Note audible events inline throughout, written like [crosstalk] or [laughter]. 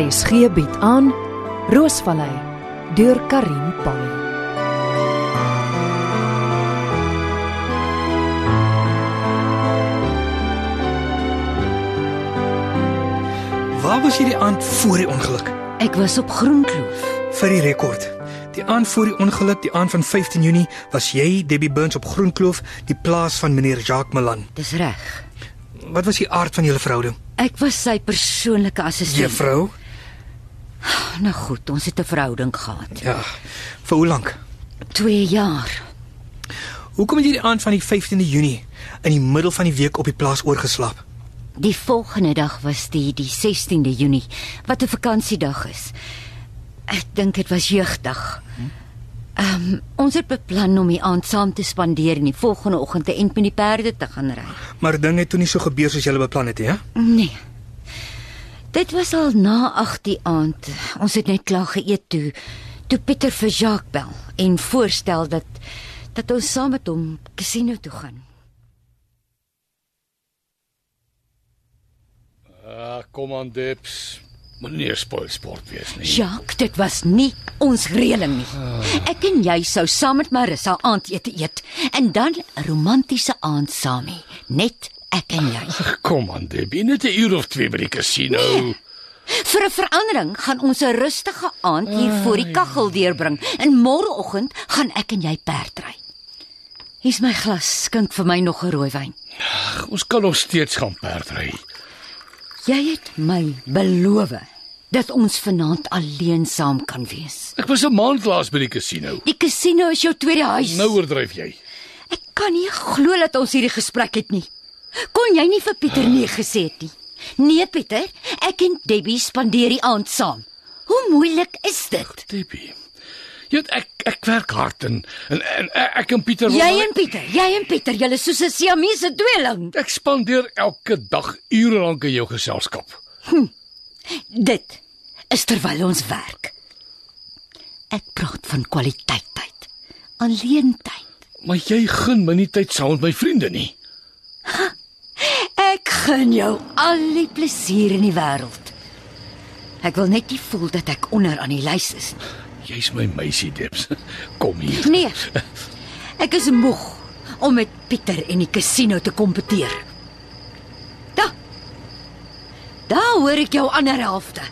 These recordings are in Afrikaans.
RSG bied aan Roosvallei deur Karin Pan. Waar was jy die aand voor die ongeluk? Ek was op Groenkloof. Vir die rekord. Die aand voor die ongeluk, die aand van 15 Junie, was jy Debbie Burns op Groenkloof, die plaas van meneer Jacques Malan. Dis reg. Wat was die aard van julle verhouding? Ek was sy persoonlike assistent. Juffrou? [sighs] Nou goed, ons het 'n verhouding gehad. Ja. Vir hoe lank? 2 jaar. Hoekom het jy die aand van die 15de Junie in die middel van die week op die plaas oorgeslaap? Die volgende dag was die die 16de Junie, wat 'n vakansiedag is. Ek dink dit was jeugdag. Ehm um, ons het beplan om die aand saam te spandeer en die volgende oggend te ent met die perde te gaan ry. Maar dinge het toe nie so gebeur soos julle beplan het nie, hè? Nee. Dit was al na 8 die aand. Ons het net klaar geëet toe toe Pieter vir Jacques bel en voorstel dat dat ons saam met hom casino toe gaan. Ah, kom aan Dips. Moenie spoil sport wees nie. Jacques, dit was nie ons reëling nie. Ek en jy sou saam met Marissa aandete eet en dan 'n romantiese aand saam hê, net ek en jy. Kom aan Debbie, net 'n uur of twee by die casino. Nee. Vir 'n verandering gaan ons 'n rustige aand hier voor die kaggel deurbring en môreoggend gaan ek en jy perdry. Hier's my glas, skink vir my nog 'n rooiwyn. Ons kan nog steeds gaan perdry. Jy het my beloof dat ons vanaand alleen saam kan wees. Ek was 'n maand laas by die casino. Die casino is jou tweede huis. Nou oordryf jy. Ek kan nie glo dat ons hierdie gesprek het nie. Kon jy nie vir Pieter nee gesê het nie? Nee Pieter, ek en Debbie spandeer die aand saam. Hoe moeilik is dit? Debbie. Jy weet ek ek werk hard en en, en ek en Pieter Jy en Pieter, jy en Pieter, julle soos 'n Siamese tweeling. Ek spandeer elke dag ure lank in jou geselskap. Dit is terwyl ons werk. Ek praat van kwaliteit tyd. Alleen tyd. Maar jy gun my nie tyd saam met my vriende nie. Gun jou al die plesier in die wêreld. Ek wil net nie voel dat ek onder aan die lys is nie. Jy's my meisie Dips. Kom hier. Nee. Ek is moeg om met Pieter en die casino te kompeteer. Da. Daar hoor ek jou ander helfte.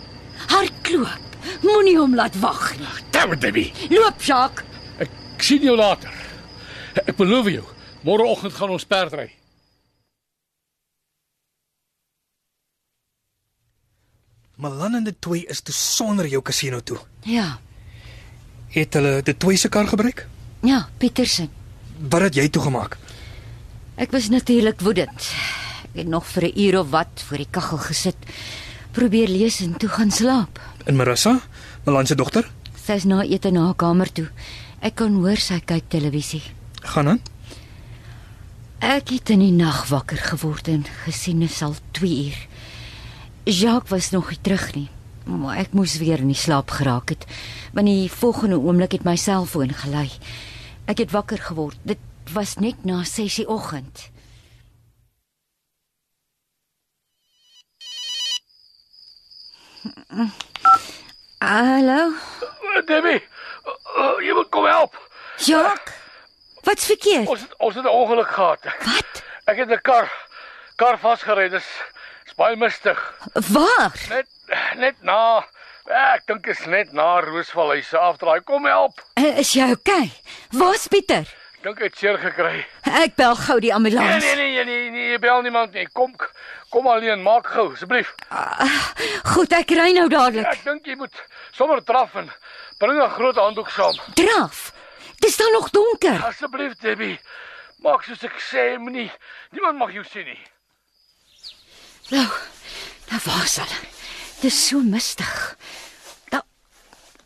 Hardloop. Moenie hom laat wag nie. Damn it, Debbie. Loop, Jacques. Ek sien jou later. Ek beloof jou, môreoggend gaan ons perdry. Malan en die twee is toe sonder jou casino toe. Ja. Het hulle die twee se kar gebruik? Ja, Pietersen. Wat het jy toe gemaak? Ek was natuurlik woedend. Ek het nog vir 'n uur of wat voor die kaggel gesit, probeer lees en toe gaan slaap. En Marissa, Malan se dogter, Sy's na ete na haar kamer toe. Ek kon hoor sy kyk televisie. gaan aan? Ek het in die nag wakker geword en gesien dit sal 2 uur. Jacques was nog nie terug nie. Maar ek moes weer in die slaap geraak het. Want die volgende oomblik het my selfoon gelei. Ek het wakker geword. Dit was net na 6:00 die oggend. Hallo, Debbie, uh, jy moet kom help. Jacques. Wat's verkeerd? Ons het, ons het 'n ongeluk gehad. Wat? Ek het 'n kar kar vasgery. Dis is baie mistig. Waar? Net net na ek dink is net na Roosvallei se afdraai. Kom help. Uh, Is jy okay? Waar's Pieter? Ek dink hy het seer gekry. Ek bel gou die ambulans. nee nee nee nee, nee jy bel niemand nie. Kom kom alleen, maak gou asseblief. Goed, ek ry nou dadelik. Ek dink jy moet sommer draf en bring 'n groot handdoek saam. Draf. Dis dan nog donker. Asseblief Debbie. Maak soos ek sê, moenie niemand mag jou sien nie. Nou, nou waar is hulle? Dis so mistig. Nou,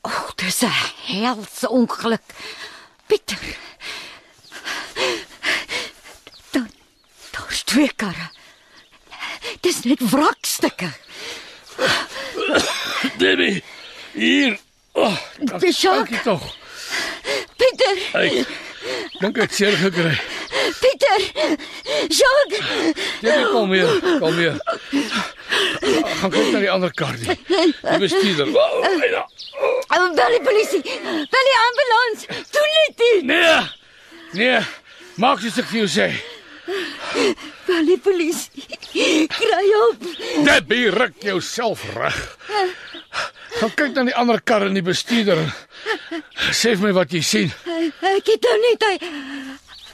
o, oh, dis 'n helse ongeluk. Pieter. Dan daar's twee karre. Dis net wrakstukke. Debbie, hier. Oh, dankie tog. Pieter, Ek dink ek het seer gekry. Pieter. Jacques. Debbie, kom hier, kom hier. Gaan kyk na die ander kar nie. Die bestuurder. Oh, bel die polisie. Bel die ambulans. Doen net dit. Nee. Nee. Maak soos ek vir jou sê. Bel die polisie. Kry hulp. Debbie, ruk jouself reg. Gaan kyk na die ander kar en die bestuurder. Sê vir my wat jy sien. Ek het nou net hy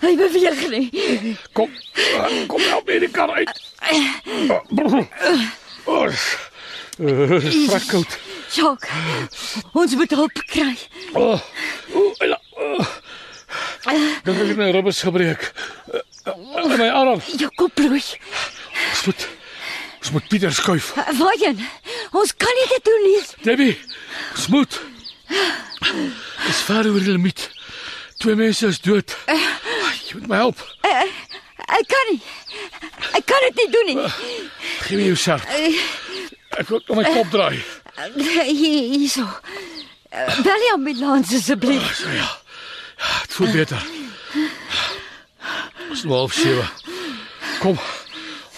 hy beweeg nie. Kom. Kom help my die kar uit. Oh, Strak koud. Jok. Ons moet hulp kry. Oh, ela. Dan het ek my ribbes gebreek. Uh, my arm. Jou kop bloei. Ons moet Ons moet Pieter skuif. Waarheen? Ons kan nie dit doen nie. Debbie, ons moet. Dis ver oor die limiet. Twee mense is dood. Jy moet my help. Ek kan nie. Ek kan dit nie doen nie. Gee my jou sjerp. Ek wil om my kop draai. Hier hierso. Bel die ambulans asseblief. So ja. Ja, dit voel beter. Ons nou half sewe. Kom.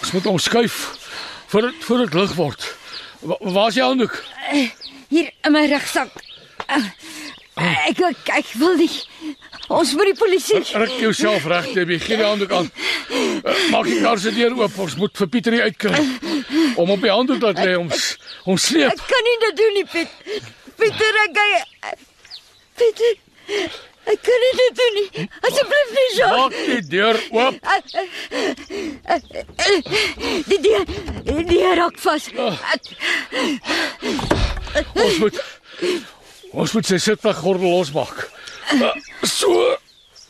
Ons moet omskuif voor dit voor dit lig word. Wa waar is jou handdoek? Hier in my rugsak. Ek ek, ek wil nie. Ons moet die polisie. Ruk jouself reg, Debbie. Gee die handdoek aan. Uh, maak die kar se deur oop. Ons moet vir Pieter hier uitkry. Om op die handdoek laat lê om om sleep. Ek kan nie dit doen nie, Piet. Pieter, ek kan Pieter. Ek kan nie dit doen nie. Asseblief nie, Jean. Maak die deur oop. Die deur, die deur raak vas. Ek Ons moet Ons moet sy sitplek gordel losmaak. Uh, so.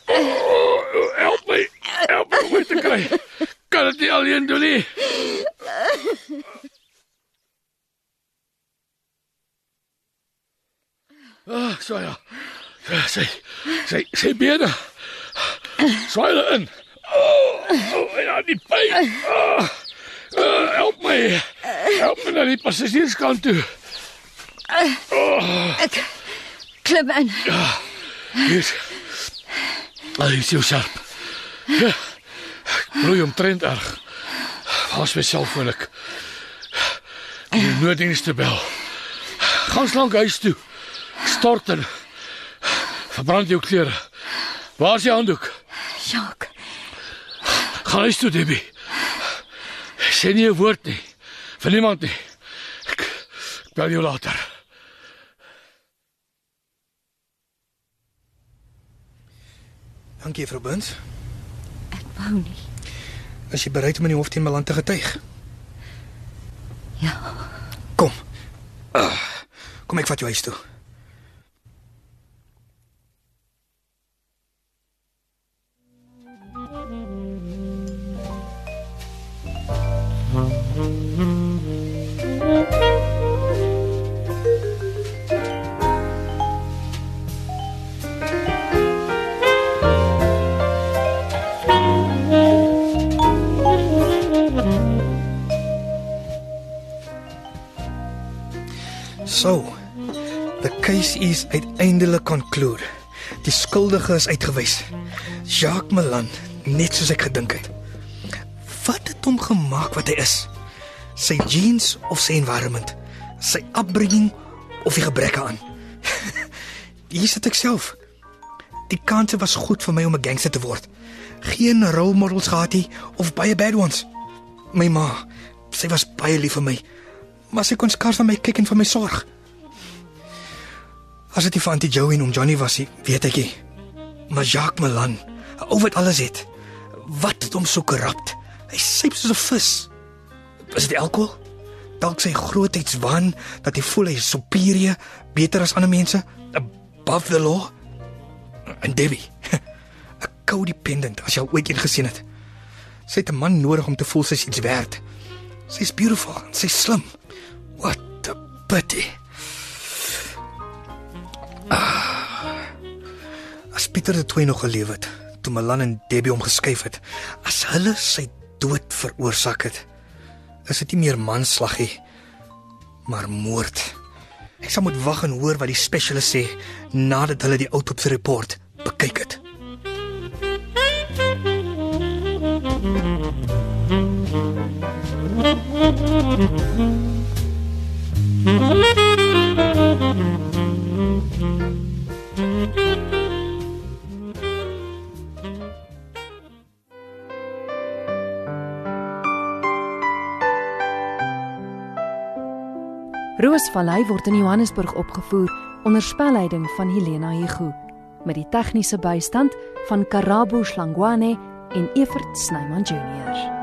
Oh, help my. Help my om te kry. Kan dit nie alleen doen nie. Ah, so ja. Sy sy sy bene. Swaai hulle in. Oh, oh ja, die pyn. Oh, uh, help my. Help my na die passasierskant toe. Ek klim in. Hier. Ai, is jou skerp. Ja. Bloei omtrent erg. Waar is my selfoon ek? Die nooddienste bel. Gaan slank huis toe. Stort en verbrand jou klere. Waar is jou handdoek? Jacques, Gaan huis toe, Debbie. Sê nie 'n woord nie. Vir niemand nie. Ek, ek bel jou later. Dankie, juffrou Burns. wou nie. Is jy bereid om in die hof teen my land te getuig? Ja, Kom. Uh, kom ek vat jou huis toe. So, the case is uiteindelik concluded. Die skuldige is uitgewys. Jacques Malan, net soos ek gedink het. Wat het hom gemaak wat hy is? Sy genes of sy environment? Sy upbringing of die gebreke aan? [laughs] Hier sit ek self. Die kanse was goed vir my om 'n gangster te word. Geen role models gehad nie of baie bad ones. My ma, sy was baie lief vir my, maar sy kon skaars na my kyk en vir my sorg. As dit nie vir Auntie Joey en om Johnny was nie, weet ek nie. Maar Jacques Malan, ou wat alles het. Wat het hom so korrupt? Hy syp soos 'n vis. Is dit alkohol? Dalk sy grootheidswaan dat hy voel hy is superieur, beter as ander mense, above the law. En Debbie, [laughs] 'n codependent as jy al ooit een gesien het. Sy het 'n man nodig om te voel sy's iets werd. Sy's beautiful, sy's slim. What a pity. As Pieter de Tooi nog geleef het, toe Malan en Debbie hom geskuif het, as hulle sy dood veroorsaak het, is dit nie meer manslag nie, maar moord. Ek sal moet wag en hoor wat die spesialis sê nadat hulle die autopsie report bekyk het. Roosvallei word in Johannesburg opgevoer onder spelleiding van Helena Hugo met die tegniese bystand van Karabo Slangwane en Evert Snyman Junior.